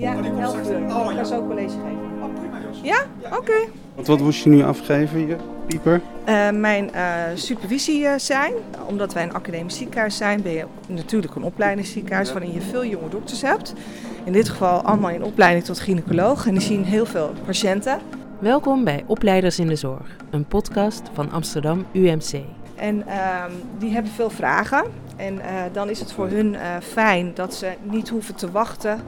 Ja, Oh, die komt 11 straks. uur. Oh, Ik ga zo college geven. Oh, prima Jos. Ja? Oké. Want wat moest je nu afgeven, je pieper? Eh, mijn eh, supervisie eh, zijn, omdat wij een academisch ziekenhuis zijn, ben je natuurlijk een opleidingsziekenhuis waarin je veel jonge dokters hebt. In dit geval allemaal in opleiding tot gynaecoloog en die zien heel veel patiënten. Welkom bij Opleiders in de Zorg, een podcast van Amsterdam UMC. En ehm, die hebben veel vragen. En eh, dan is het voor hun eh, fijn dat ze niet hoeven te wachten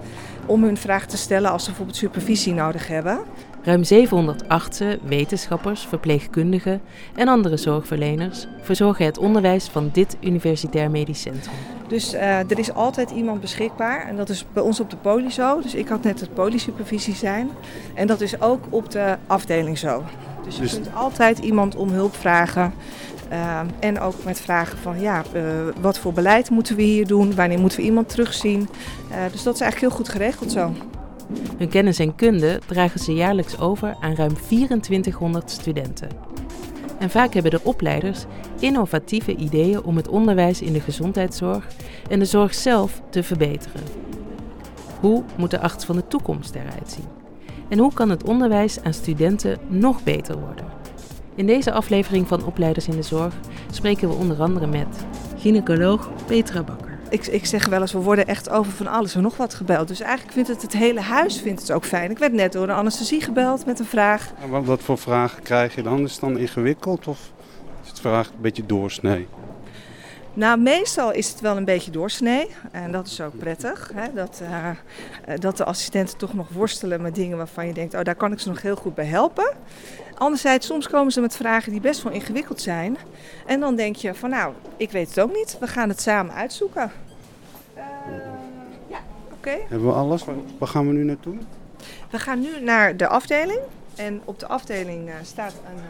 om hun vraag te stellen als ze bijvoorbeeld supervisie nodig hebben. Ruim 700 artsen, wetenschappers, verpleegkundigen en andere zorgverleners verzorgen het onderwijs van dit Universitair Medisch Centrum. Dus eh, er is altijd iemand beschikbaar en dat is bij ons op de poli zo. Dus ik had net het polysupervisie zijn en dat is ook op de afdeling zo. Dus je Dus- kunt altijd iemand om hulp vragen. Eh, en ook met vragen van ja, eh, wat voor beleid moeten we hier doen? Wanneer moeten we iemand terugzien? Eh, dus dat is eigenlijk heel goed geregeld zo. Hun kennis en kunde dragen ze jaarlijks over aan ruim 2400 studenten. En vaak hebben de opleiders innovatieve ideeën om het onderwijs in de gezondheidszorg en de zorg zelf te verbeteren. Hoe moet de arts van de toekomst eruit zien? En hoe kan het onderwijs aan studenten nog beter worden? In deze aflevering van Opleiders in de Zorg spreken we onder andere met gynaecoloog Petra Bakker. Ik, ik zeg wel eens, we worden echt over van alles en nog wat gebeld. Dus eigenlijk vindt het het hele huis vindt het ook fijn. Ik werd net door de anesthesie gebeld met een vraag. En wat, wat voor vragen krijg je dan? Is het dan ingewikkeld of is het vraag een beetje doorsnee? Nou, meestal is het wel een beetje doorsnee. En dat is ook prettig. Hè? Dat, eh, eh, dat de assistenten toch nog worstelen met dingen waarvan je denkt, oh, daar kan ik ze nog heel goed bij helpen. Anderzijds, soms komen ze met vragen die best wel ingewikkeld zijn. En dan denk je van, nou, ik weet het ook niet. We gaan het samen uitzoeken. Eh, ja, oké. Hebben we alles? Waar, gaan we nu naartoe? We gaan nu naar de afdeling. En op de afdeling staat een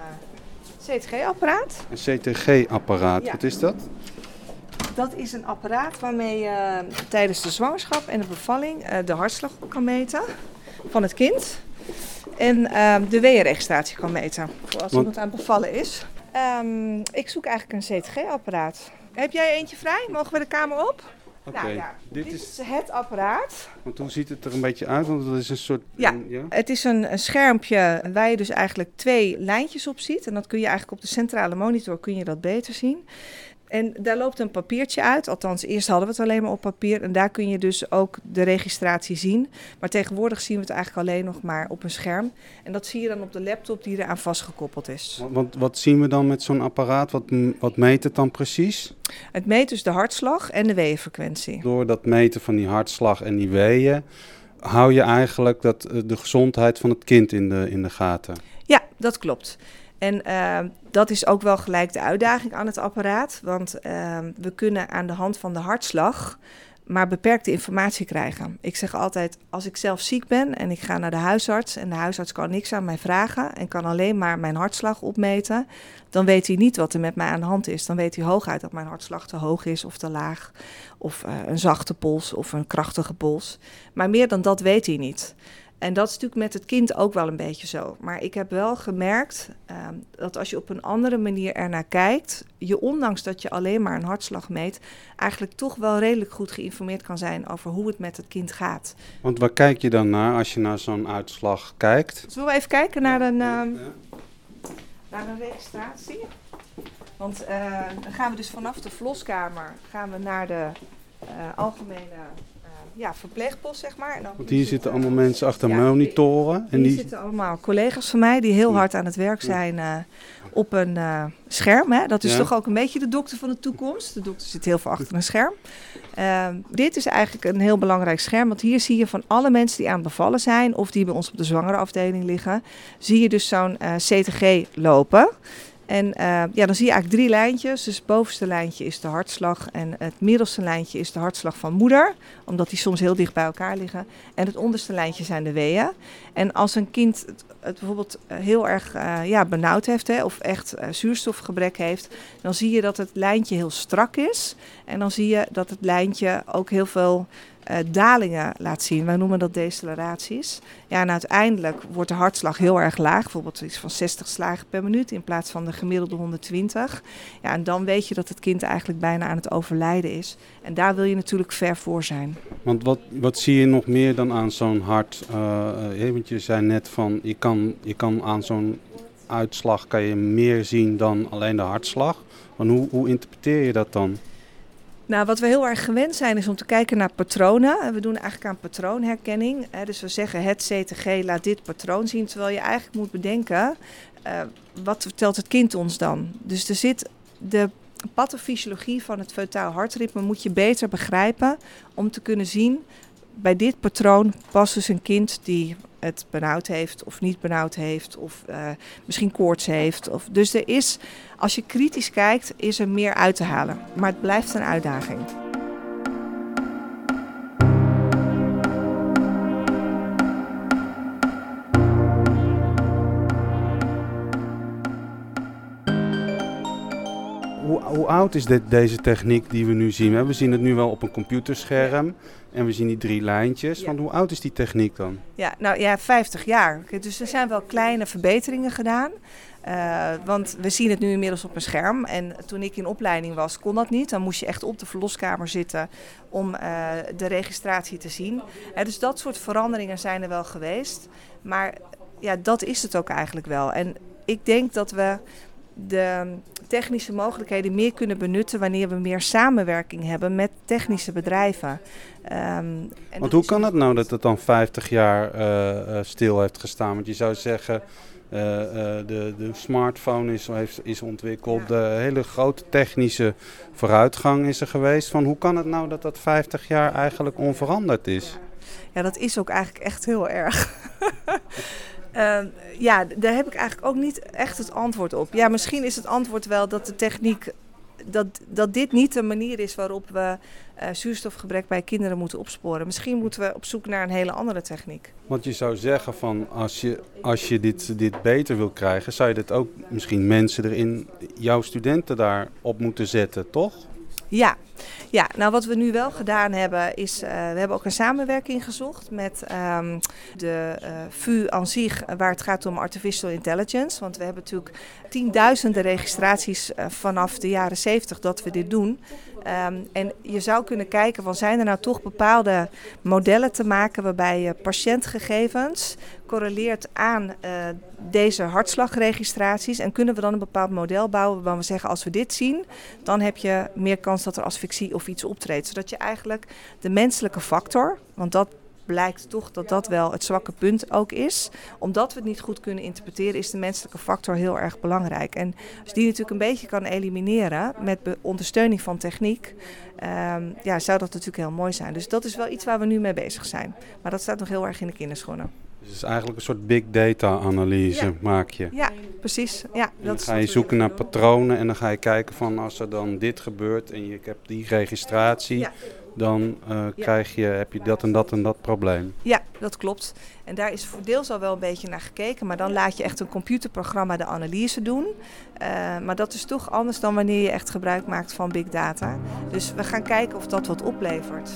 CTG-apparaat. Een CTG-apparaat, Ja. wat is dat? Dat is een apparaat waarmee je tijdens de zwangerschap en de bevalling eh, de hartslag kan meten van het kind. En ehm, de weeënregistratie kan meten voor als iemand aan het bevallen is. Ehm, ik zoek eigenlijk een CTG-apparaat. Heb jij eentje vrij? Mogen we de kamer op? Oké, Nou ja, dit dit is... is het apparaat. Want hoe ziet het er een beetje uit? Want dat is een soort... Ja. ja? Het is een, een schermpje waar je dus eigenlijk twee lijntjes op ziet. En dat kun je eigenlijk op de centrale monitor kun je dat beter zien. En daar loopt een papiertje uit. Althans, eerst hadden we het alleen maar op papier. En daar kun je dus ook de registratie zien. Maar tegenwoordig zien we het eigenlijk alleen nog maar op een scherm. En dat zie je dan op de laptop die eraan vastgekoppeld is. Want, wat zien we dan met zo'n apparaat? Wat, wat meet het dan precies? Het meet dus de hartslag en de weeënfrequentie. Door dat meten van die hartslag en die weeën... hou je eigenlijk dat, eh, de gezondheid van het kind in de, in de gaten. Ja, dat klopt. En eh, dat is ook wel gelijk de uitdaging aan het apparaat. Want eh, we kunnen aan de hand van de hartslag maar beperkte informatie krijgen. Ik zeg altijd, als ik zelf ziek ben en ik ga naar de huisarts... en de huisarts kan niks aan mij vragen en kan alleen maar mijn hartslag opmeten... dan weet hij niet wat er met mij aan de hand is. Dan weet hij hooguit dat mijn hartslag te hoog is of te laag... of eh, een zachte pols of een krachtige pols. Maar meer dan dat weet hij niet. En dat is natuurlijk met het kind ook wel een beetje zo. Maar ik heb wel gemerkt ehm, dat als je op een andere manier ernaar kijkt, je ondanks dat je alleen maar een hartslag meet, eigenlijk toch wel redelijk goed geïnformeerd kan zijn over hoe het met het kind gaat. Want waar kijk je dan naar als je naar zo'n uitslag kijkt? Zullen we even kijken naar een, ehm, naar een registratie? Want eh, dan gaan we dus vanaf de verloskamer gaan we naar de eh, algemene ja, verpleegpost, zeg maar. En dan Want hier zitten allemaal mensen achter Ja, monitoren. En Hier die, zitten allemaal collega's van mij die heel hard aan het werk zijn eh, op een eh, scherm. Hè? Dat is Ja. toch ook een beetje de dokter van de toekomst. De dokter zit heel veel achter een scherm. Ehm, dit is eigenlijk een heel belangrijk scherm, want hier zie je van alle mensen die aan het bevallen zijn of die bij ons op de zwangere afdeling liggen, zie je dus zo'n eh, CTG lopen. En eh, ja, dan zie je eigenlijk drie lijntjes. Dus het bovenste lijntje is de hartslag en het middelste lijntje is de hartslag van moeder, omdat die soms heel dicht bij elkaar liggen. En het onderste lijntje zijn de weeën. En als een kind het, bijvoorbeeld eh, heel erg eh, ja, benauwd heeft hè, of echt zuurstofgebrek heeft, dan zie je dat het lijntje heel strak is. En dan zie je dat het lijntje ook heel veel uh, dalingen laat zien. Wij noemen dat deceleraties. Ja, en uiteindelijk wordt de hartslag heel erg laag. Bijvoorbeeld iets van 60 slagen per minuut in plaats van de gemiddelde 120. Ja, en dan weet je dat het kind eigenlijk bijna aan het overlijden is. En daar wil je natuurlijk ver voor zijn. Want wat, wat zie je nog meer dan aan zo'n hart? Uh, want je zei net van, je kan, je kan aan zo'n uitslag kan je meer zien dan alleen de hartslag. Maar hoe, hoe interpreteer je dat dan? Nou, wat we heel erg gewend zijn is om te kijken naar patronen. We doen eigenlijk aan patroonherkenning. Dus we zeggen het CTG laat dit patroon zien. Terwijl je eigenlijk moet bedenken, uh, wat vertelt het kind ons dan? Dus er zit de pathofysiologie van het feutaal hartritme moet je beter begrijpen om te kunnen zien bij dit patroon past dus een kind die het benauwd heeft of niet benauwd heeft of uh, misschien koorts heeft. Of, dus er is, als je kritisch kijkt, is er meer uit te halen. Maar het blijft een uitdaging. Hoe, oud is dit, deze techniek die we nu zien? We zien het nu wel op een computerscherm. En we zien die drie lijntjes. Ja. Van hoe oud is die techniek dan? Ja, nou ja, 50 jaar. Dus er zijn wel kleine verbeteringen gedaan. Uh, want we zien het nu inmiddels op een scherm. En toen ik in opleiding was, kon dat niet. Dan moest je echt op de verloskamer zitten om uh, de registratie te zien. Uh, dus dat soort veranderingen zijn er wel geweest. Maar ja, dat is het ook eigenlijk wel. En ik denk dat we de technische mogelijkheden meer kunnen benutten wanneer we meer samenwerking hebben met technische bedrijven. Um, Want hoe kan het nou dat het dan 50 jaar uh, stil heeft gestaan? Want je zou zeggen, uh, de, de smartphone is, heeft, is ontwikkeld, ja. de hele grote technische vooruitgang is er geweest. Van hoe kan het nou dat dat 50 jaar eigenlijk onveranderd is? Ja, ja dat is ook eigenlijk echt heel erg. Uh, ja, daar heb ik eigenlijk ook niet echt het antwoord op. Ja, misschien is het antwoord wel dat de techniek. Dat, dat dit niet de manier is waarop we uh, zuurstofgebrek bij kinderen moeten opsporen. Misschien moeten we op zoek naar een hele andere techniek. Want je zou zeggen van als je, als je dit, dit beter wil krijgen, zou je dit ook misschien mensen erin, jouw studenten daar op moeten zetten, toch? Ja. ja, nou wat we nu wel gedaan hebben is, uh, we hebben ook een samenwerking gezocht met um, de uh, VU aan zich, waar het gaat om artificial intelligence. Want we hebben natuurlijk tienduizenden registraties vanaf de jaren 70 dat we dit doen. Um, en je zou kunnen kijken van zijn er nou toch bepaalde modellen te maken waarbij je patiëntgegevens correleert aan uh, deze hartslagregistraties. En kunnen we dan een bepaald model bouwen waarvan we zeggen als we dit zien, dan heb je meer kans dat er asfixie of iets optreedt. Zodat je eigenlijk de menselijke factor, want dat blijkt toch dat dat wel het zwakke punt ook is. Omdat we het niet goed kunnen interpreteren, is de menselijke factor heel erg belangrijk. En als je die natuurlijk een beetje kan elimineren met ondersteuning van techniek, um, ja, zou dat natuurlijk heel mooi zijn. Dus dat is wel iets waar we nu mee bezig zijn. Maar dat staat nog heel erg in de kinderschoenen. Dus het is eigenlijk een soort big data analyse ja. maak je. Ja, precies. Ja, en dan ga je zoeken naar patronen en dan ga je kijken van als er dan dit gebeurt en je hebt die registratie, ja. Dan uh, ja. krijg je, heb je dat en dat en dat probleem. Ja, dat klopt. En daar is voor deels al wel een beetje naar gekeken, maar dan laat je echt een computerprogramma de analyse doen. Uh, maar dat is toch anders dan wanneer je echt gebruik maakt van big data. Dus we gaan kijken of dat wat oplevert.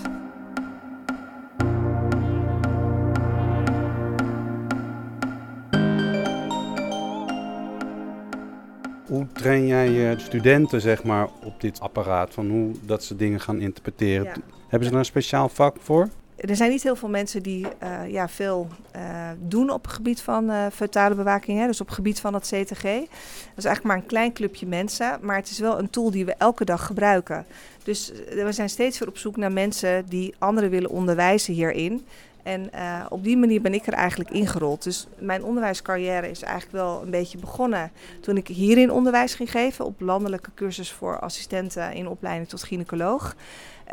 Hoe train jij je studenten zeg maar, op dit apparaat, van hoe dat ze dingen gaan interpreteren? Ja. Hebben ze er een speciaal vak voor? Er zijn niet heel veel mensen die uh, ja, veel uh, doen op het gebied van uh, fetale bewaking, hè, dus op het gebied van het CTG. Dat is eigenlijk maar een klein clubje mensen, maar het is wel een tool die we elke dag gebruiken. Dus we zijn steeds weer op zoek naar mensen die anderen willen onderwijzen hierin. En uh, op die manier ben ik er eigenlijk ingerold. Dus mijn onderwijscarrière is eigenlijk wel een beetje begonnen toen ik hierin onderwijs ging geven. Op landelijke cursus voor assistenten in opleiding tot gynaecoloog.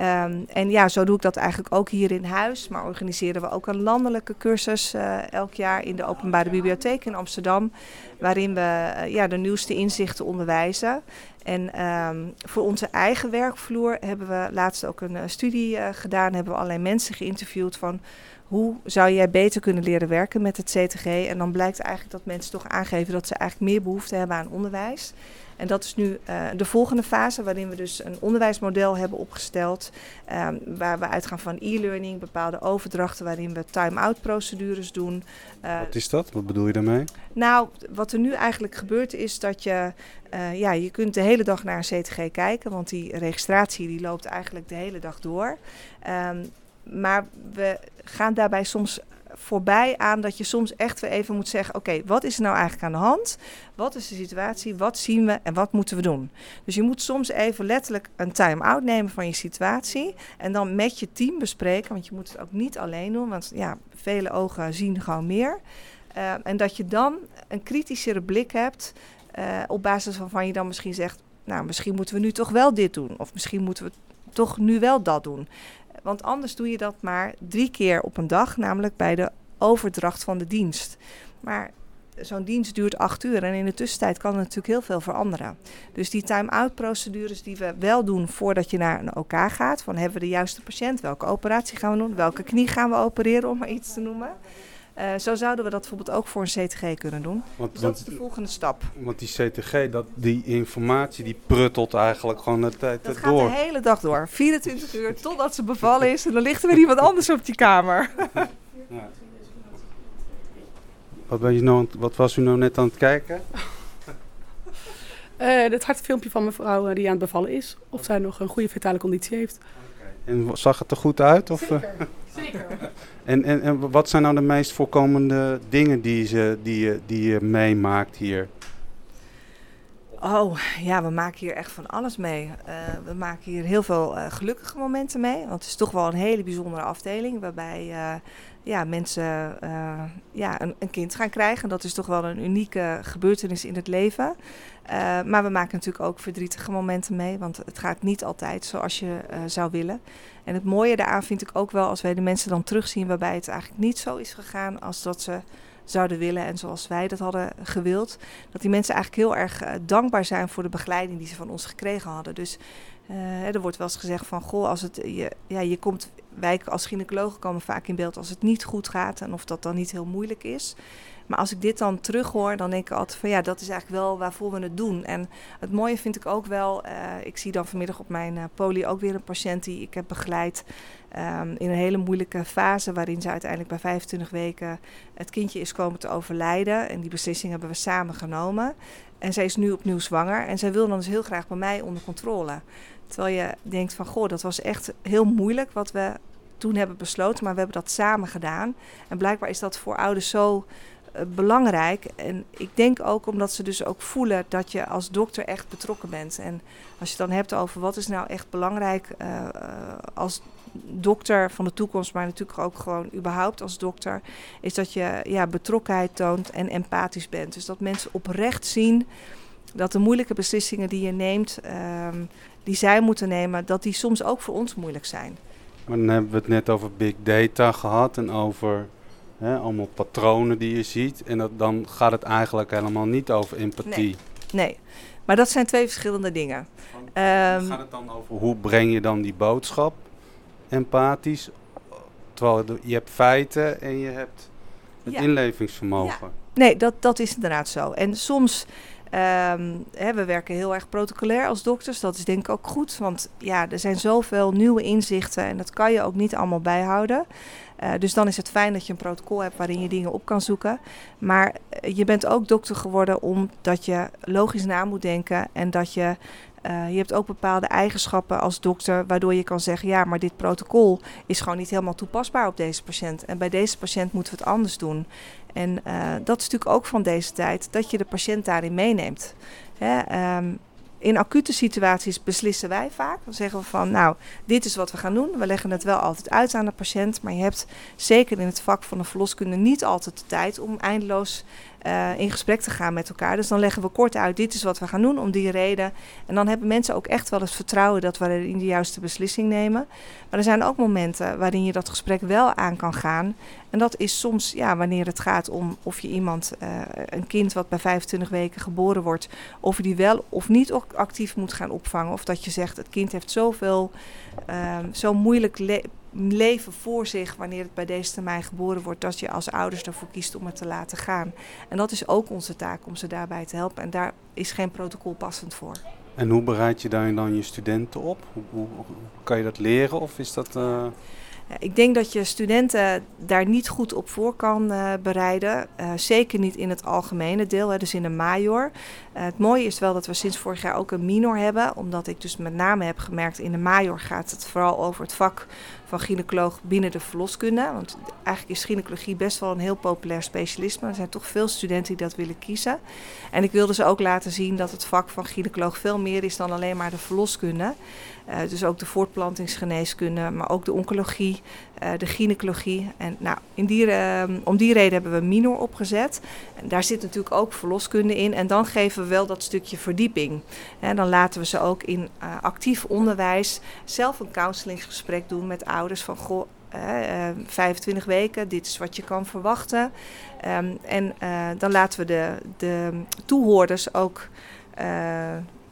Um, en ja, zo doe ik dat eigenlijk ook hier in huis. Maar organiseren we ook een landelijke cursus uh, elk jaar in de Openbare Bibliotheek in Amsterdam. Waarin we uh, ja, de nieuwste inzichten onderwijzen. En um, voor onze eigen werkvloer hebben we laatst ook een uh, studie gedaan. Hebben we allerlei mensen geïnterviewd van hoe zou jij beter kunnen leren werken met het CTG? En dan blijkt eigenlijk dat mensen toch aangeven dat ze eigenlijk meer behoefte hebben aan onderwijs. En dat is nu uh, de volgende fase, waarin we dus een onderwijsmodel hebben opgesteld. Um, waar we uitgaan van e-learning, bepaalde overdrachten waarin we time-out procedures doen. Uh, wat is dat? Wat bedoel je daarmee? Nou, wat er nu eigenlijk gebeurt is dat je, uh, ja, je kunt de hele dag naar een CTG kijken, want die registratie die loopt eigenlijk de hele dag door. Um, maar we gaan daarbij soms voorbij aan dat je soms echt weer even moet zeggen: Oké, wat is er nou eigenlijk aan de hand? Wat is de situatie? Wat zien we en wat moeten we doen? Dus je moet soms even letterlijk een time-out nemen van je situatie. En dan met je team bespreken, want je moet het ook niet alleen doen, want ja, vele ogen zien gewoon meer. Uh, en dat je dan een kritischere blik hebt, uh, op basis waarvan je dan misschien zegt: Nou, misschien moeten we nu toch wel dit doen, of misschien moeten we toch nu wel dat doen. Want anders doe je dat maar drie keer op een dag, namelijk bij de overdracht van de dienst. Maar zo'n dienst duurt acht uur en in de tussentijd kan er natuurlijk heel veel veranderen. Dus die time-out procedures die we wel doen voordat je naar een OK gaat, van hebben we de juiste patiënt, welke operatie gaan we doen, welke knie gaan we opereren, om maar iets te noemen. Uh, zo zouden we dat bijvoorbeeld ook voor een CTG kunnen doen. Want, dus dat is de volgende stap. Want die CTG, dat, die informatie, die pruttelt eigenlijk gewoon de tijd dat door. Dat gaat de hele dag door. 24 uur totdat ze bevallen is. En dan ligt er weer iemand anders op die kamer. ja. wat, ben je nou, wat was u nou net aan het kijken? Uh, het hartfilmpje van mevrouw uh, die aan het bevallen is. Of zij nog een goede vitale conditie heeft. Okay. En zag het er goed uit? Of, Zeker, zeker. En, en, en wat zijn nou de meest voorkomende dingen die, ze, die, je, die je meemaakt hier? Oh, ja, we maken hier echt van alles mee. Uh, we maken hier heel veel uh, gelukkige momenten mee. Want het is toch wel een hele bijzondere afdeling. Waarbij uh, ja, mensen ja, een, een, kind gaan krijgen. Dat is toch wel een unieke gebeurtenis in het leven. Maar we maken natuurlijk ook verdrietige momenten mee. Want het gaat niet altijd zoals je zou willen. En het mooie daaraan vind ik ook wel als wij de mensen dan terugzien waarbij het eigenlijk niet zo is gegaan als dat ze zouden willen en zoals wij dat hadden gewild. Dat die mensen eigenlijk heel erg uh, dankbaar zijn voor de begeleiding die ze van ons gekregen hadden. Dus er wordt wel eens gezegd van, goh, als het, je, ja, je komt, wij als gynaecologen komen vaak in beeld als het niet goed gaat en of dat dan niet heel moeilijk is. Maar als ik dit dan terughoor, dan denk ik altijd van ja, dat is eigenlijk wel waarvoor we het doen. En het mooie vind ik ook wel, uh, ik zie dan vanmiddag op mijn uh, poli ook weer een patiënt die ik heb begeleid. Um, in een hele moeilijke fase waarin ze uiteindelijk bij 25 weken het kindje is komen te overlijden. En die beslissing hebben we samen genomen. En zij is nu opnieuw zwanger en zij wil dan dus heel graag bij mij onder controle. Terwijl je denkt van goh, dat was echt heel moeilijk wat we toen hebben besloten, maar we hebben dat samen gedaan. En blijkbaar is dat voor ouders zo belangrijk. En ik denk ook omdat ze dus ook voelen dat je als dokter echt betrokken bent. En als je het dan hebt over wat is nou echt belangrijk uh, als dokter van de toekomst, maar natuurlijk ook gewoon überhaupt als dokter, is dat je ja, betrokkenheid toont en empathisch bent. Dus dat mensen oprecht zien dat de moeilijke beslissingen die je neemt, um, die zij moeten nemen, dat die soms ook voor ons moeilijk zijn. Maar dan hebben we het net over big data gehad en over hè, allemaal patronen die je ziet. En dat, dan gaat het eigenlijk helemaal niet over empathie. Nee, nee. maar dat zijn twee verschillende dingen. Um, gaat het dan over hoe breng je dan die boodschap empathisch? Terwijl je hebt feiten en je hebt het ja. inlevingsvermogen. Ja. Nee, dat, dat is inderdaad zo. En soms Um, hè, we werken heel erg protocolair als dokters. Dat is denk ik ook goed. Want ja, er zijn zoveel nieuwe inzichten en dat kan je ook niet allemaal bijhouden. Uh, dus dan is het fijn dat je een protocol hebt waarin je dingen op kan zoeken. Maar je bent ook dokter geworden omdat je logisch na moet denken en dat je uh, je hebt ook bepaalde eigenschappen als dokter, waardoor je kan zeggen: ja, maar dit protocol is gewoon niet helemaal toepasbaar op deze patiënt. En bij deze patiënt moeten we het anders doen. En uh, dat is natuurlijk ook van deze tijd, dat je de patiënt daarin meeneemt. Hè, um, in acute situaties beslissen wij vaak. Dan zeggen we van, nou, dit is wat we gaan doen. We leggen het wel altijd uit aan de patiënt. Maar je hebt zeker in het vak van de verloskunde niet altijd de tijd om eindeloos uh, in gesprek te gaan met elkaar. Dus dan leggen we kort uit, dit is wat we gaan doen om die reden. En dan hebben mensen ook echt wel het vertrouwen dat we in de juiste beslissing nemen. Maar er zijn ook momenten waarin je dat gesprek wel aan kan gaan. En dat is soms ja, wanneer het gaat om of je iemand, uh, een kind wat bij 25 weken geboren wordt, of je die wel of niet actief moet gaan opvangen. Of dat je zegt, het kind heeft zoveel, uh, zo moeilijk leven voor zich wanneer het bij deze termijn geboren wordt, dat je als ouders ervoor kiest om het te laten gaan. En dat is ook onze taak om ze daarbij te helpen. En daar is geen protocol passend voor. En hoe bereid je daar dan je studenten op? Hoe, kan je dat leren of is dat... Uh... Ik denk dat je studenten daar niet goed op voor kan uh, bereiden. Uh, zeker niet in het algemene deel, hè, dus in de major. Het mooie is wel dat we sinds vorig jaar ook een minor hebben. Omdat ik dus met name heb gemerkt, in de major gaat het vooral over het vak van gynaecoloog binnen de verloskunde. Want eigenlijk is gynaecologie best wel een heel populair specialisme. Er zijn toch veel studenten die dat willen kiezen. En ik wilde ze ook laten zien dat het vak van gynaecoloog veel meer is dan alleen maar de verloskunde. Uh, dus ook de voortplantingsgeneeskunde, maar ook de oncologie, uh, de gynaecologie. En nou, in die, uh, om die reden hebben we minor opgezet. En daar zit natuurlijk ook verloskunde in. En dan geven we wel dat stukje verdieping. Dan laten we ze ook in actief onderwijs zelf een counselinggesprek doen met ouders van goh. Uh, 25 weken, dit is wat je kan verwachten. Um, en dan laten we de, de toehoorders ook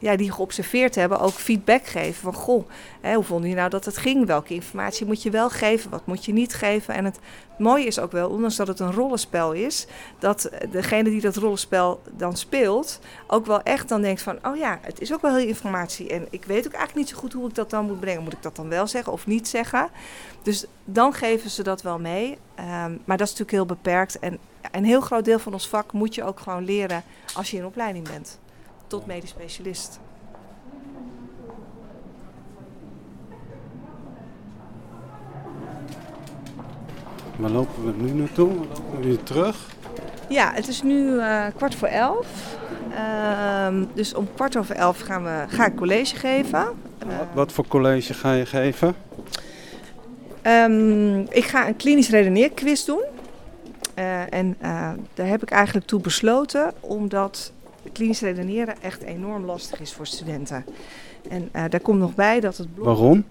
ja, die geobserveerd hebben ook feedback geven. Van goh, hè, hoe vonden je nou dat het ging? Welke informatie moet je wel geven? Wat moet je niet geven? En het mooie is ook wel, ondanks dat het een rollenspel is, dat degene die dat rollenspel dan speelt, ook wel echt dan denkt van, oh ja, het is ook wel heel informatie. En ik weet ook eigenlijk niet zo goed hoe ik dat dan moet brengen. Moet ik dat dan wel zeggen of niet zeggen? Dus dan geven ze dat wel mee. Um, maar dat is natuurlijk heel beperkt. En een heel groot deel van ons vak moet je ook gewoon leren als je in opleiding bent tot medisch specialist. Waar lopen we nu naartoe? Waar lopen we weer terug? Ja, het is nu uh, kwart voor elf. Uh, dus om kwart over elf gaan we, ga ik college geven. Uh, wat, voor college ga je geven? Um, ik ga een klinisch redeneerquiz doen. Uh, en daar heb ik eigenlijk toe besloten, omdat klinisch redeneren echt enorm lastig is voor studenten. En uh, daar komt nog bij dat het blok... Waarom?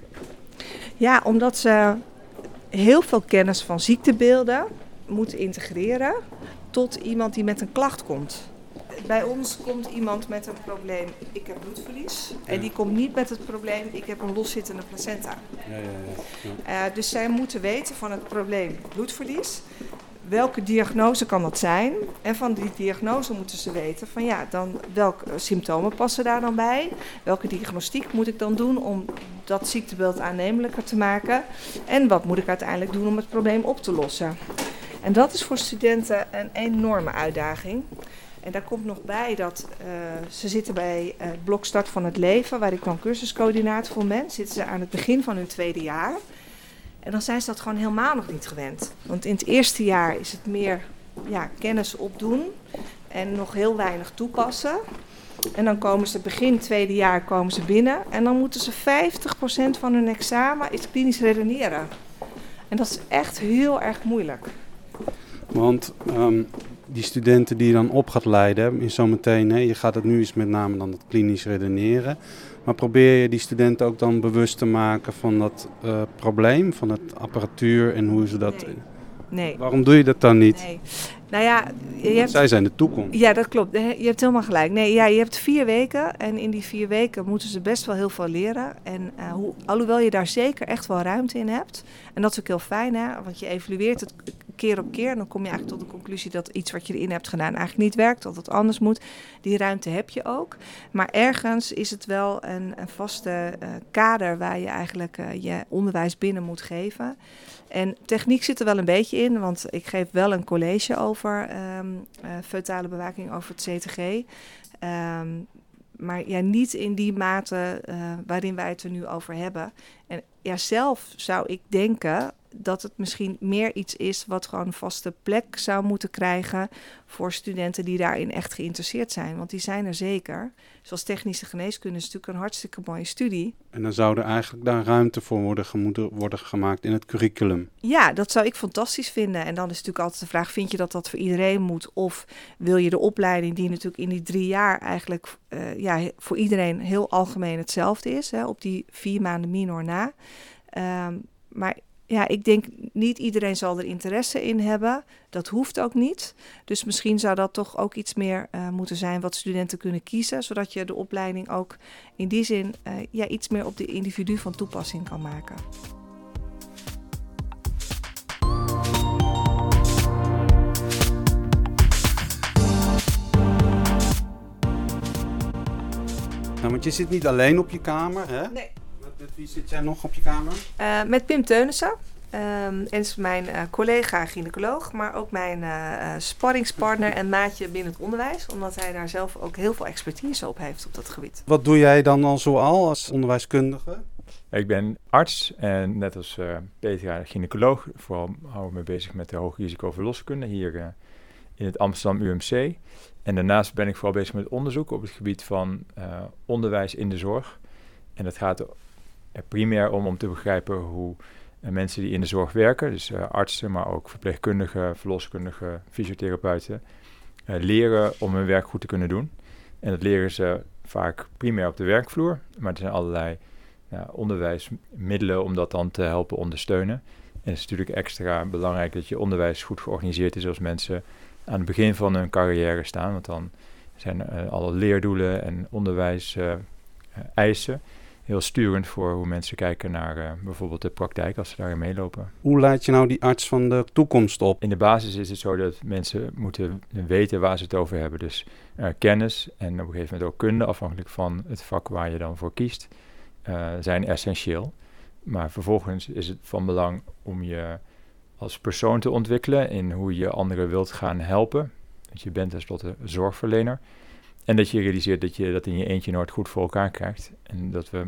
Ja, omdat ze heel veel kennis van ziektebeelden moeten integreren tot iemand die met een klacht komt. Bij ons komt iemand met een probleem, ik heb bloedverlies. En die komt niet met het probleem, ik heb een loszittende placenta. Ja, ja, ja. Uh, dus zij moeten weten van het probleem bloedverlies welke diagnose kan dat zijn? En van die diagnose moeten ze weten van ja, dan welke symptomen passen daar dan bij? Welke diagnostiek moet ik dan doen om dat ziektebeeld aannemelijker te maken? En wat moet ik uiteindelijk doen om het probleem op te lossen? En dat is voor studenten een enorme uitdaging. En daar komt nog bij dat uh, ze zitten bij het blok Start van het Leven, waar ik dan cursuscoördinator voor ben. Zitten ze aan het begin van hun tweede jaar. En dan zijn ze dat gewoon helemaal nog niet gewend. Want in het eerste jaar is het meer ja, kennis opdoen en nog heel weinig toepassen. En dan komen ze begin tweede jaar komen ze binnen en dan moeten ze 50% van hun examen is klinisch redeneren. En dat is echt heel erg moeilijk. Want um, die studenten die je dan op gaat leiden, is zometeen, hè, je gaat het nu eens met name dan het klinisch redeneren. Maar probeer je die studenten ook dan bewust te maken van dat uh, probleem, van het apparatuur en hoe ze dat. Nee. nee. Waarom doe je dat dan niet? Nee. Nou ja, je hebt... zij zijn de toekomst. Ja, dat klopt. Je hebt helemaal gelijk. Nee, ja, je hebt vier weken en in die vier weken moeten ze best wel heel veel leren. En uh, hoe, alhoewel je daar zeker echt wel ruimte in hebt. En dat is ook heel fijn, hè? want je evalueert het keer op keer. En dan kom je eigenlijk tot de conclusie dat iets wat je erin hebt gedaan eigenlijk niet werkt, dat het anders moet. Die ruimte heb je ook. Maar ergens is het wel een, een vaste uh, kader waar je eigenlijk uh, je onderwijs binnen moet geven. En techniek zit er wel een beetje in, want ik geef wel een college over um, uh, feutale bewaking over het CTG. Um, maar ja, niet in die mate uh, waarin wij het er nu over hebben. En ja, zelf zou ik denken dat het misschien meer iets is wat gewoon een vaste plek zou moeten krijgen voor studenten die daarin echt geïnteresseerd zijn. Want die zijn er zeker. Zoals technische geneeskunde is natuurlijk een hartstikke mooie studie. En dan zou er eigenlijk daar ruimte voor worden, moeten worden gemaakt in het curriculum. Ja, dat zou ik fantastisch vinden. En dan is natuurlijk altijd de vraag, vind je dat dat voor iedereen moet? Of wil je de opleiding die natuurlijk in die drie jaar eigenlijk uh, ja, voor iedereen heel algemeen hetzelfde is, hè, op die vier maanden minor na. Um, maar ja, ik denk niet iedereen zal er interesse in hebben. Dat hoeft ook niet. Dus misschien zou dat toch ook iets meer uh, moeten zijn wat studenten kunnen kiezen, zodat je de opleiding ook in die zin uh, ja, iets meer op de individu van toepassing kan maken. want je zit niet alleen op je kamer, hè? Nee. Met, wie zit jij nog op je kamer? Uh, met Pim Teunissen. Um, en is mijn uh, collega gynaecoloog, maar ook mijn uh, sparringspartner en maatje binnen het onderwijs. Omdat hij daar zelf ook heel veel expertise op heeft op dat gebied. Wat doe jij dan al zoal als onderwijskundige? Ik ben arts en net als uh, Petra gynaecoloog. Vooral hou ik me bezig met de hoge risico verloskunde hier uh, in het Amsterdam UMC. En daarnaast ben ik vooral bezig met onderzoek op het gebied van uh, onderwijs in de zorg. En dat gaat er primair om om te begrijpen hoe mensen die in de zorg werken, dus artsen, maar ook verpleegkundigen, verloskundigen, fysiotherapeuten, leren om hun werk goed te kunnen doen. En dat leren ze vaak primair op de werkvloer, maar er zijn allerlei ja, onderwijsmiddelen om dat dan te helpen ondersteunen. En het is natuurlijk extra belangrijk dat je onderwijs goed georganiseerd is als mensen aan het begin van hun carrière staan. Want dan zijn uh, alle leerdoelen en onderwijseisen uh, heel sturend voor hoe mensen kijken naar uh, bijvoorbeeld de praktijk als ze daarin meelopen. Hoe laat je nou die arts van de toekomst op? In de basis is het zo dat mensen moeten weten waar ze het over hebben. Dus kennis en op een gegeven moment ook kunde, afhankelijk van het vak waar je dan voor kiest uh, zijn essentieel. Maar vervolgens is het van belang om je als persoon te ontwikkelen in hoe je anderen wilt gaan helpen. Want je bent tenslotte zorgverlener. En dat je realiseert dat je dat in je eentje nooit goed voor elkaar krijgt. En dat we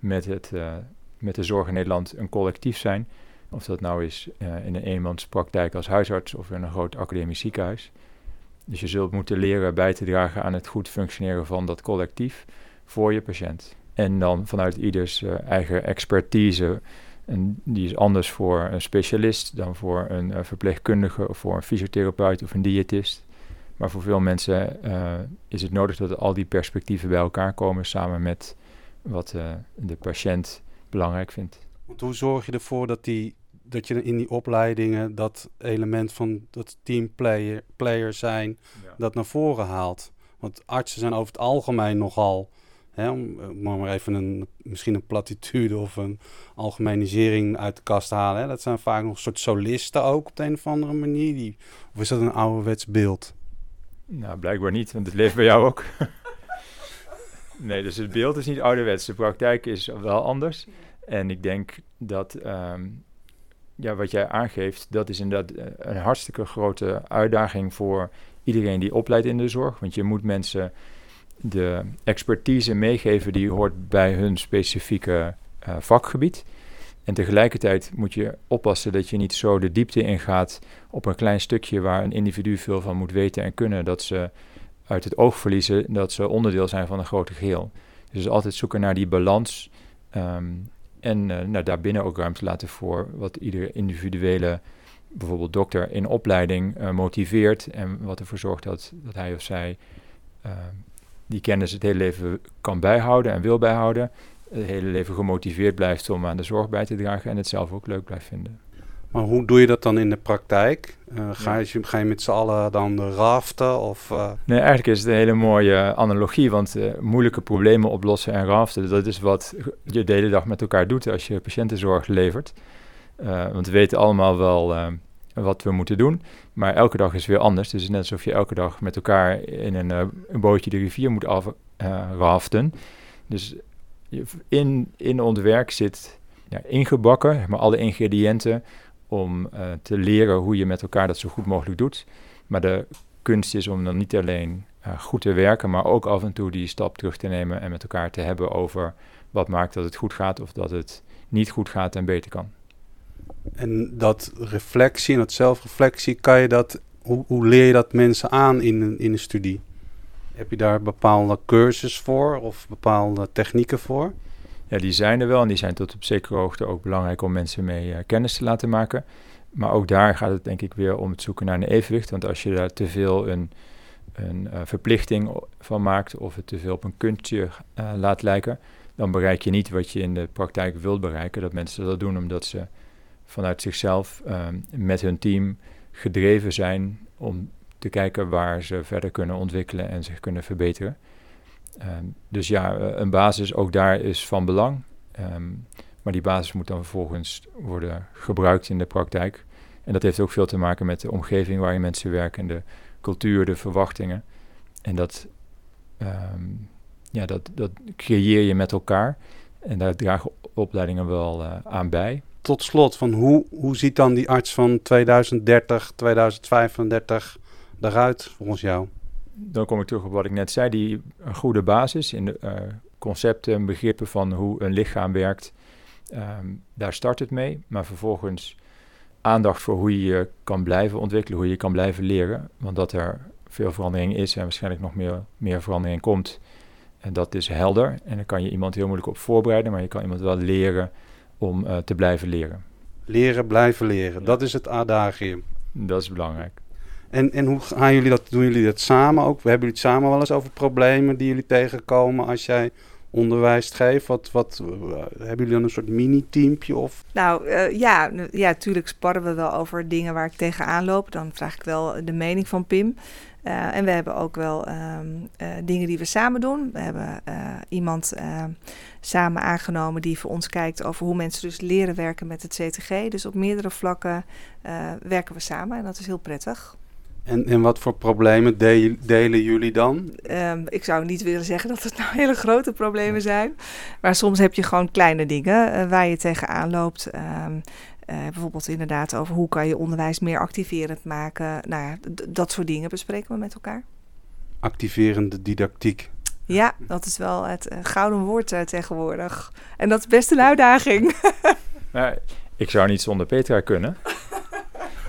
met, het, uh, met de zorg in Nederland een collectief zijn. Of dat nou is uh, in een eenmanspraktijk als huisarts of in een groot academisch ziekenhuis. Dus je zult moeten leren bij te dragen aan het goed functioneren van dat collectief voor je patiënt. En dan vanuit ieders uh, eigen expertise. En die is anders voor een specialist dan voor een verpleegkundige of voor een fysiotherapeut of een diëtist. Maar voor veel mensen is het nodig dat al die perspectieven bij elkaar komen samen met wat de patiënt belangrijk vindt. Want hoe zorg je ervoor dat, die, dat je in die opleidingen dat element van dat teamplayer player zijn, ja. dat naar voren haalt? Want artsen zijn over het algemeen nogal Hè, om eh, maar even een, misschien een platitude of een algemenisering uit de kast te halen. Hè. Dat zijn vaak nog een soort solisten ook op de een of andere manier. Die, of is dat een ouderwets beeld? Nou, blijkbaar niet, want het leeft bij jou ook. nee, dus het beeld is niet ouderwets. De praktijk is wel anders. En ik denk dat um, ja, wat jij aangeeft, dat is inderdaad eh, een hartstikke grote uitdaging voor iedereen die opleidt in de zorg. Want je moet mensen de expertise meegeven die hoort bij hun specifieke uh, vakgebied. En tegelijkertijd moet je oppassen dat je niet zo de diepte ingaat op een klein stukje waar een individu veel van moet weten en kunnen, dat ze uit het oog verliezen dat ze onderdeel zijn van een grote geheel. Dus altijd zoeken naar die balans um, en uh, nou, daarbinnen ook ruimte laten voor wat iedere individuele, bijvoorbeeld dokter in opleiding, uh, motiveert en wat ervoor zorgt dat, dat hij of zij uh, die kennis het hele leven kan bijhouden en wil bijhouden. Het hele leven gemotiveerd blijft om aan de zorg bij te dragen en het zelf ook leuk blijft vinden. Maar hoe doe je dat dan in de praktijk? Uh, ga, je, ga je met z'n allen dan raften? Of, uh... Nee, eigenlijk is het een hele mooie analogie, want uh, moeilijke problemen oplossen en raften, dat is wat je de hele dag met elkaar doet als je patiëntenzorg levert. want we weten allemaal wel wat we moeten doen. Maar elke dag is weer anders. Dus het is net alsof je elke dag met elkaar in een, een bootje de rivier moet afraften. Dus in, in ons werk zit ja, ingebakken, maar alle ingrediënten om uh, te leren hoe je met elkaar dat zo goed mogelijk doet. Maar de kunst is om dan niet alleen uh, goed te werken, maar ook af en toe die stap terug te nemen en met elkaar te hebben over wat maakt dat het goed gaat of dat het niet goed gaat en beter kan. En dat reflectie en dat zelfreflectie, kan je dat, hoe, hoe leer je dat mensen aan in in een studie? Heb je daar bepaalde cursus voor of bepaalde technieken voor? Ja, die zijn er wel en die zijn tot op zekere hoogte ook belangrijk om mensen mee uh, kennis te laten maken. Maar ook daar gaat het denk ik weer om het zoeken naar een evenwicht. Want als je daar te veel een, een uh, verplichting van maakt of het te veel op een kunstje uh, laat lijken, dan bereik je niet wat je in de praktijk wilt bereiken. Dat mensen dat doen omdat ze vanuit zichzelf ehm, met hun team gedreven zijn om te kijken waar ze verder kunnen ontwikkelen en zich kunnen verbeteren. Ehm, dus ja, eh, een basis ook daar is van belang. Um, maar die basis moet dan vervolgens worden gebruikt in de praktijk. En dat heeft ook veel te maken met de omgeving waarin mensen werken, de cultuur, de verwachtingen. En dat, ja, dat, dat creëer je met elkaar. En daar dragen opleidingen wel aan bij. Tot slot, van hoe, hoe ziet dan die arts van 2030, 2035 eruit volgens jou? Dan kom ik terug op wat ik net zei, die een goede basis in de concepten en begrippen van hoe een lichaam werkt. Ehm, daar start het mee, maar vervolgens aandacht voor hoe je je kan blijven ontwikkelen, hoe je kan blijven leren. Want dat er veel verandering is en waarschijnlijk nog meer, meer verandering komt. En dat is helder. En daar kan je iemand heel moeilijk op voorbereiden, maar je kan iemand wel leren om uh, te blijven leren. Leren, blijven leren. Dat is het adagium. Dat is belangrijk. En, en hoe gaan jullie dat, doen jullie dat samen ook? Hebben jullie het samen wel eens over problemen die jullie tegenkomen als jij onderwijs geeft? Wat, wat, eh, hebben jullie dan een soort mini-teampje? Of? Nou uh, ja, ja, natuurlijk sparren we wel over dingen waar ik tegenaan loop. Dan vraag ik wel de mening van Pim. Uh, en we hebben ook wel um, dingen die we samen doen. We hebben iemand samen aangenomen die voor ons kijkt over hoe mensen dus leren werken met het CTG. Dus op meerdere vlakken werken we samen en dat is heel prettig. En, en wat voor problemen delen jullie dan? Um, ik zou niet willen zeggen dat het nou hele grote problemen zijn. Maar soms heb je gewoon kleine dingen uh, waar je tegenaan loopt. Um, uh, bijvoorbeeld inderdaad over hoe kan je onderwijs meer activerend maken. Nou ja, dat soort dingen bespreken we met elkaar. Activerende didactiek. Ja, dat is wel het uh, gouden woord tegenwoordig. En dat is best een uitdaging. nou, ik zou niet zonder Petra kunnen.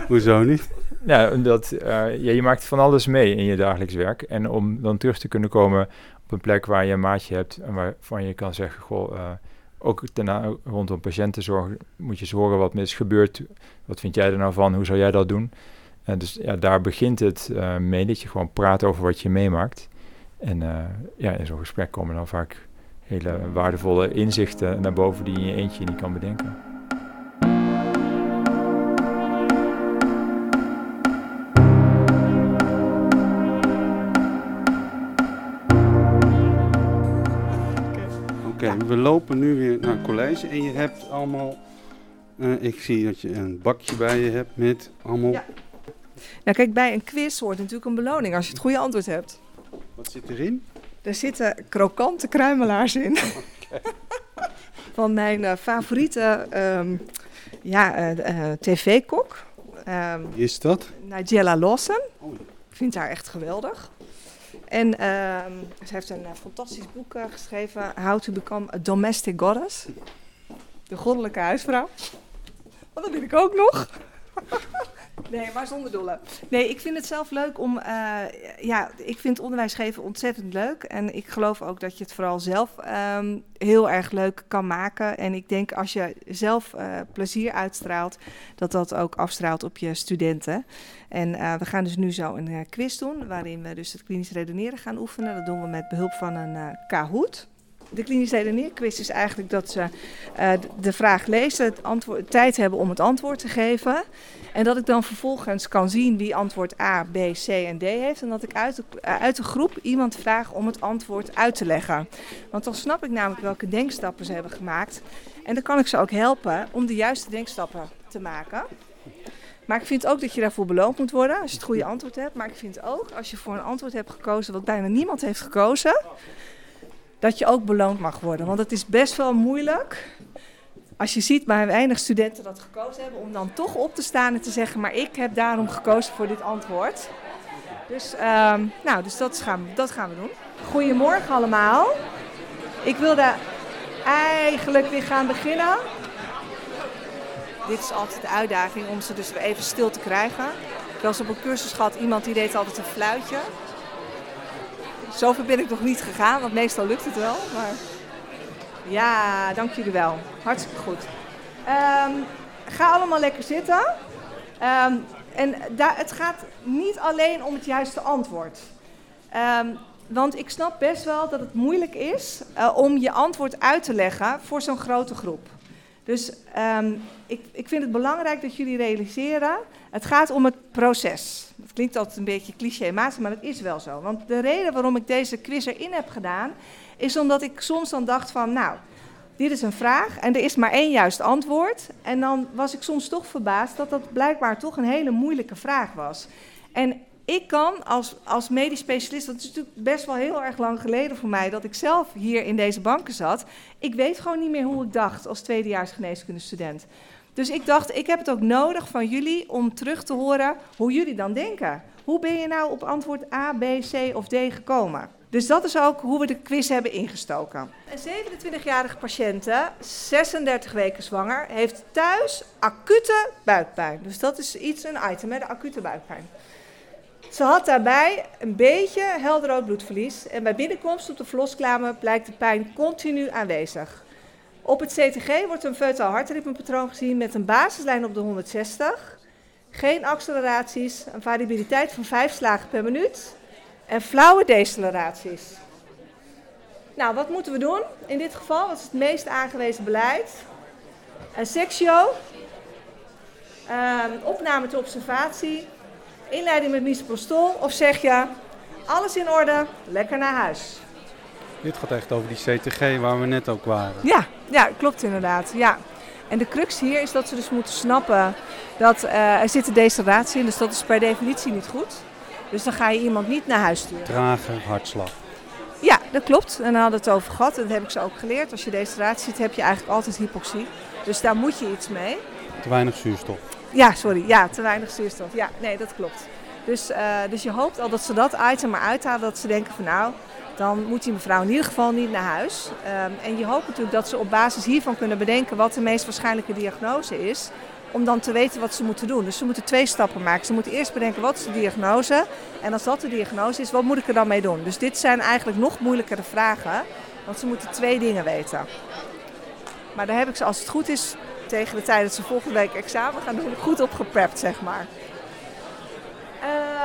Hoezo niet? Ja, dat, uh, ja, je maakt van alles mee in je dagelijks werk. En om dan terug te kunnen komen op een plek waar je een maatje hebt en waarvan je kan zeggen, goh, uh, ook daarna rondom patiëntenzorg moet je eens horen wat mis gebeurt. Wat vind jij er nou van? Hoe zou jij dat doen? En dus ja, daar begint het uh, mee dat je gewoon praat over wat je meemaakt. En ja, in zo'n gesprek komen dan vaak hele waardevolle inzichten naar boven die je in je eentje niet kan bedenken. Oké, we lopen nu weer naar het college en je hebt allemaal... Uh, ik zie dat je een bakje bij je hebt met allemaal... Ja. Nou kijk, bij een quiz hoort natuurlijk een beloning als je het goede antwoord hebt. Wat zit erin? Er zitten krokante kruimelaars in. Okay. Van mijn uh, favoriete um, ja, uh, tv-kok. Um, Wie is dat? Nigella Lawson. Oh. Ik vind haar echt geweldig. En uh, ze heeft een uh, fantastisch boek uh, geschreven, How to Become a Domestic Goddess. De goddelijke huisvrouw. Want dat ben ik ook nog. nee, maar zonder dolle. Nee, ik vind het zelf leuk om... Uh, ja, ik vind onderwijs geven ontzettend leuk. En ik geloof ook dat je het vooral zelf um, heel erg leuk kan maken. En ik denk als je zelf uh, plezier uitstraalt... dat dat ook afstraalt op je studenten. En uh, we gaan dus nu zo een quiz doen... waarin we dus het klinisch redeneren gaan oefenen. Dat doen we met behulp van een Kahoot de klinische redeneerquiz is eigenlijk dat ze uh, de vraag lezen, het antwoord, tijd hebben om het antwoord te geven. En dat ik dan vervolgens kan zien wie antwoord A, B, C en D heeft. En dat ik uit de, uh, uit de groep iemand vraag om het antwoord uit te leggen. Want dan snap ik namelijk welke denkstappen ze hebben gemaakt. En dan kan ik ze ook helpen om de juiste denkstappen te maken. Maar ik vind ook dat je daarvoor beloond moet worden als je het goede antwoord hebt. Maar ik vind ook als je voor een antwoord hebt gekozen wat bijna niemand heeft gekozen dat je ook beloond mag worden. Want het is best wel moeilijk. Als je ziet maar weinig studenten dat gekozen hebben, om dan toch op te staan en te zeggen: Maar ik heb daarom gekozen voor dit antwoord. Dus, um, nou, dus dat, gaan, dat gaan we doen. Goedemorgen allemaal. Ik wilde eigenlijk weer gaan beginnen. Dit is altijd de uitdaging om ze dus weer even stil te krijgen. Ik was op een cursus gehad, iemand die deed altijd een fluitje. Zover ben ik nog niet gegaan, want meestal lukt het wel. Maar ja, dank jullie wel. Hartstikke goed. Um, ga allemaal lekker zitten. Um, en daar, het gaat niet alleen om het juiste antwoord. Um, want ik snap best wel dat het moeilijk is uh, om je antwoord uit te leggen voor zo'n grote groep. Dus um, ik, ik vind het belangrijk dat jullie realiseren, het gaat om het proces. Dat klinkt altijd een beetje clichématig, maar dat is wel zo. Want de reden waarom ik deze quiz erin heb gedaan, is omdat ik soms dan dacht van, nou, dit is een vraag en er is maar één juist antwoord. En dan was ik soms toch verbaasd dat dat blijkbaar toch een hele moeilijke vraag was. En ik kan als, als medisch specialist, dat is natuurlijk best wel heel erg lang geleden voor mij dat ik zelf hier in deze banken zat. Ik weet gewoon niet meer hoe ik dacht als tweedejaars geneeskundestudent. Dus ik dacht, ik heb het ook nodig van jullie om terug te horen hoe jullie dan denken. Hoe ben je nou op antwoord A, B, C of D gekomen? Dus dat is ook hoe we de quiz hebben ingestoken. Een 27-jarige patiënte, 36 weken zwanger, heeft thuis acute buikpijn. Dus dat is iets, een item, hè, de acute buikpijn. Ze had daarbij een beetje helderrood bloedverlies. En bij binnenkomst op de verloskamer blijkt de pijn continu aanwezig. Op het CTG wordt een feutaal hartritmepatroon gezien met een basislijn op de 160. Geen acceleraties, een variabiliteit van 5 slagen per minuut en flauwe deceleraties. Nou, wat moeten we doen in dit geval? Wat is het meest aangewezen beleid? Een sectio, um, opname ter observatie, inleiding met misoprostol of zeg je alles in orde, lekker naar huis. Dit gaat echt over die CTG waar we net ook waren. Ja, ja klopt inderdaad. Ja. En de crux hier is dat ze dus moeten snappen dat uh, er zit een deceleratie in, dus dat is per definitie niet goed. Dus dan ga je iemand niet naar huis sturen. Trage hartslag. Ja, dat klopt. En dan hadden we het over gehad. En dat heb ik ze ook geleerd. Als je deceleratie ziet, heb je eigenlijk altijd hypoxie. Dus daar moet je iets mee. Te weinig zuurstof. Ja, sorry. Ja, te weinig zuurstof. Ja, nee, dat klopt. Dus, uh, dus je hoopt al dat ze dat item maar uithalen. Dat ze denken van nou, dan moet die mevrouw in ieder geval niet naar huis. Um, en je hoopt natuurlijk dat ze op basis hiervan kunnen bedenken wat de meest waarschijnlijke diagnose is om dan te weten wat ze moeten doen. Dus ze moeten twee stappen maken. Ze moeten eerst bedenken wat is de diagnose. En als dat de diagnose is, wat moet ik er dan mee doen? Dus dit zijn eigenlijk nog moeilijkere vragen. Want ze moeten twee dingen weten. Maar daar heb ik ze, als het goed is, tegen de tijd dat ze volgende week examen gaan doen, goed op geprept, zeg maar.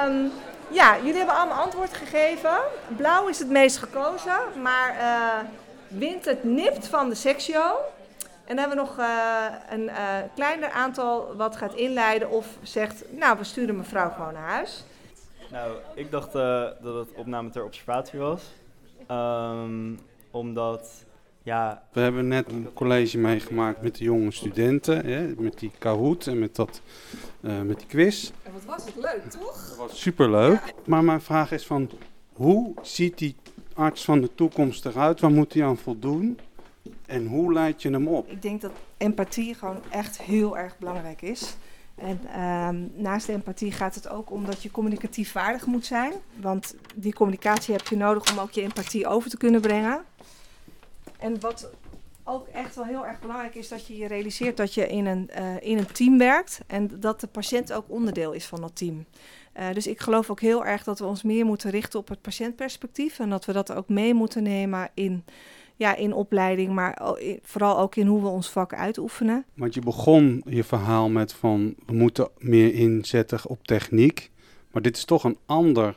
Um, ja, jullie hebben allemaal antwoord gegeven. Blauw is het meest gekozen, maar uh, wint het nipt van de sectio. En dan hebben we nog uh, een uh, kleiner aantal wat gaat inleiden of zegt, nou we sturen mevrouw gewoon naar huis. Nou, ik dacht dat het opname ter observatie was. Um, omdat, ja... We hebben net een college meegemaakt met de jonge studenten, hè, met die Kahoot en met, dat, met die quiz. En wat was het leuk, toch? Dat was superleuk. Ja. Maar mijn vraag is van, hoe ziet die arts van de toekomst eruit? Waar moet hij aan voldoen? En hoe leid je hem op? Ik denk dat empathie gewoon echt heel erg belangrijk is. En uh, naast de empathie gaat het ook om dat je communicatief vaardig moet zijn. Want die communicatie heb je nodig om ook je empathie over te kunnen brengen. En wat ook echt wel heel erg belangrijk is, dat je je realiseert dat je in een, uh, in een team werkt. En dat de patiënt ook onderdeel is van dat team. Uh, dus ik geloof ook heel erg dat we ons meer moeten richten op het patiëntperspectief. En dat we dat ook mee moeten nemen in ja, in opleiding, maar vooral ook in hoe we ons vak uitoefenen. Want je begon je verhaal met van we moeten meer inzetten op techniek. Maar dit is toch een ander,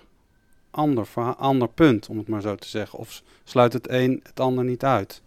ander, ander punt, om het maar zo te zeggen. Of sluit het een het ander niet uit?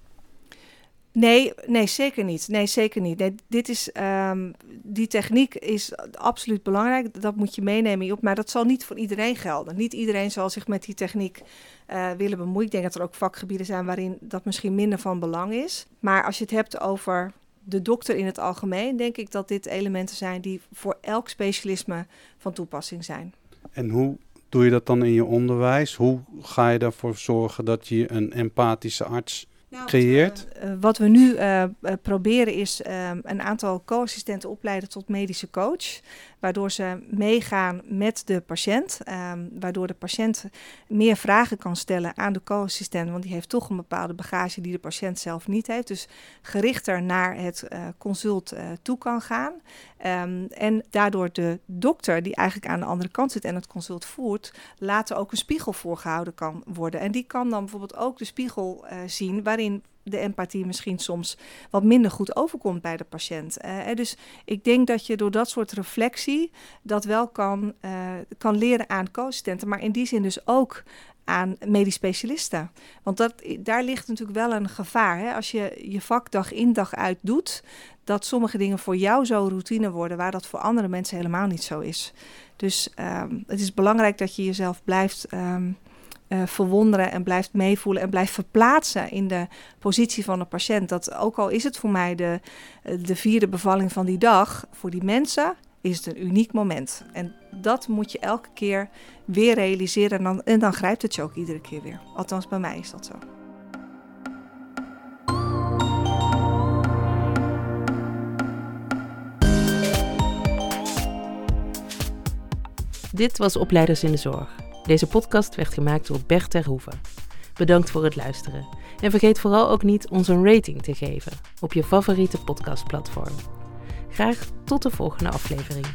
Nee, nee, zeker niet. Nee, zeker niet. Nee, dit is, um, die techniek is absoluut belangrijk. Dat moet je meenemen. Maar dat zal niet voor iedereen gelden. Niet iedereen zal zich met die techniek uh, willen bemoeien. Ik denk dat er ook vakgebieden zijn waarin dat misschien minder van belang is. Maar als je het hebt over de dokter in het algemeen, denk ik dat dit elementen zijn die voor elk specialisme van toepassing zijn. En hoe doe je dat dan in je onderwijs? Hoe ga je ervoor zorgen dat je een empathische arts nou, creëert? Uh, wat we nu uh, proberen is een aantal co-assistenten opleiden tot medische coach waardoor ze meegaan met de patiënt, um, waardoor de patiënt meer vragen kan stellen aan de co-assistent, want die heeft toch een bepaalde bagage die de patiënt zelf niet heeft. Dus gerichter naar het uh, consult uh, toe kan gaan. Um, en daardoor de dokter, die eigenlijk aan de andere kant zit en het consult voert, later ook een spiegel voorgehouden kan worden. En die kan dan bijvoorbeeld ook de spiegel uh, zien waarin de empathie misschien soms wat minder goed overkomt bij de patiënt. Uh, dus ik denk dat je door dat soort reflectie dat wel kan, uh, kan leren aan co-assistenten, maar in die zin dus ook aan medisch specialisten. Want dat, daar ligt natuurlijk wel een gevaar. Hè? Als je je vak dag in dag uit doet, dat sommige dingen voor jou zo routine worden, waar dat voor andere mensen helemaal niet zo is. Dus um, het is belangrijk dat je jezelf blijft um, uh, verwonderen en blijft meevoelen en blijft verplaatsen in de positie van de patiënt. Dat ook al is het voor mij de, de vierde bevalling van die dag, voor die mensen is het een uniek moment. En dat moet je elke keer weer realiseren en dan, en dan grijpt het je ook iedere keer weer. Althans, bij mij is dat zo. Dit was Opleiders in de Zorg. Deze podcast werd gemaakt door Bert Terhoeven. Bedankt voor het luisteren. En vergeet vooral ook niet ons een rating te geven op je favoriete podcastplatform. Graag tot de volgende aflevering.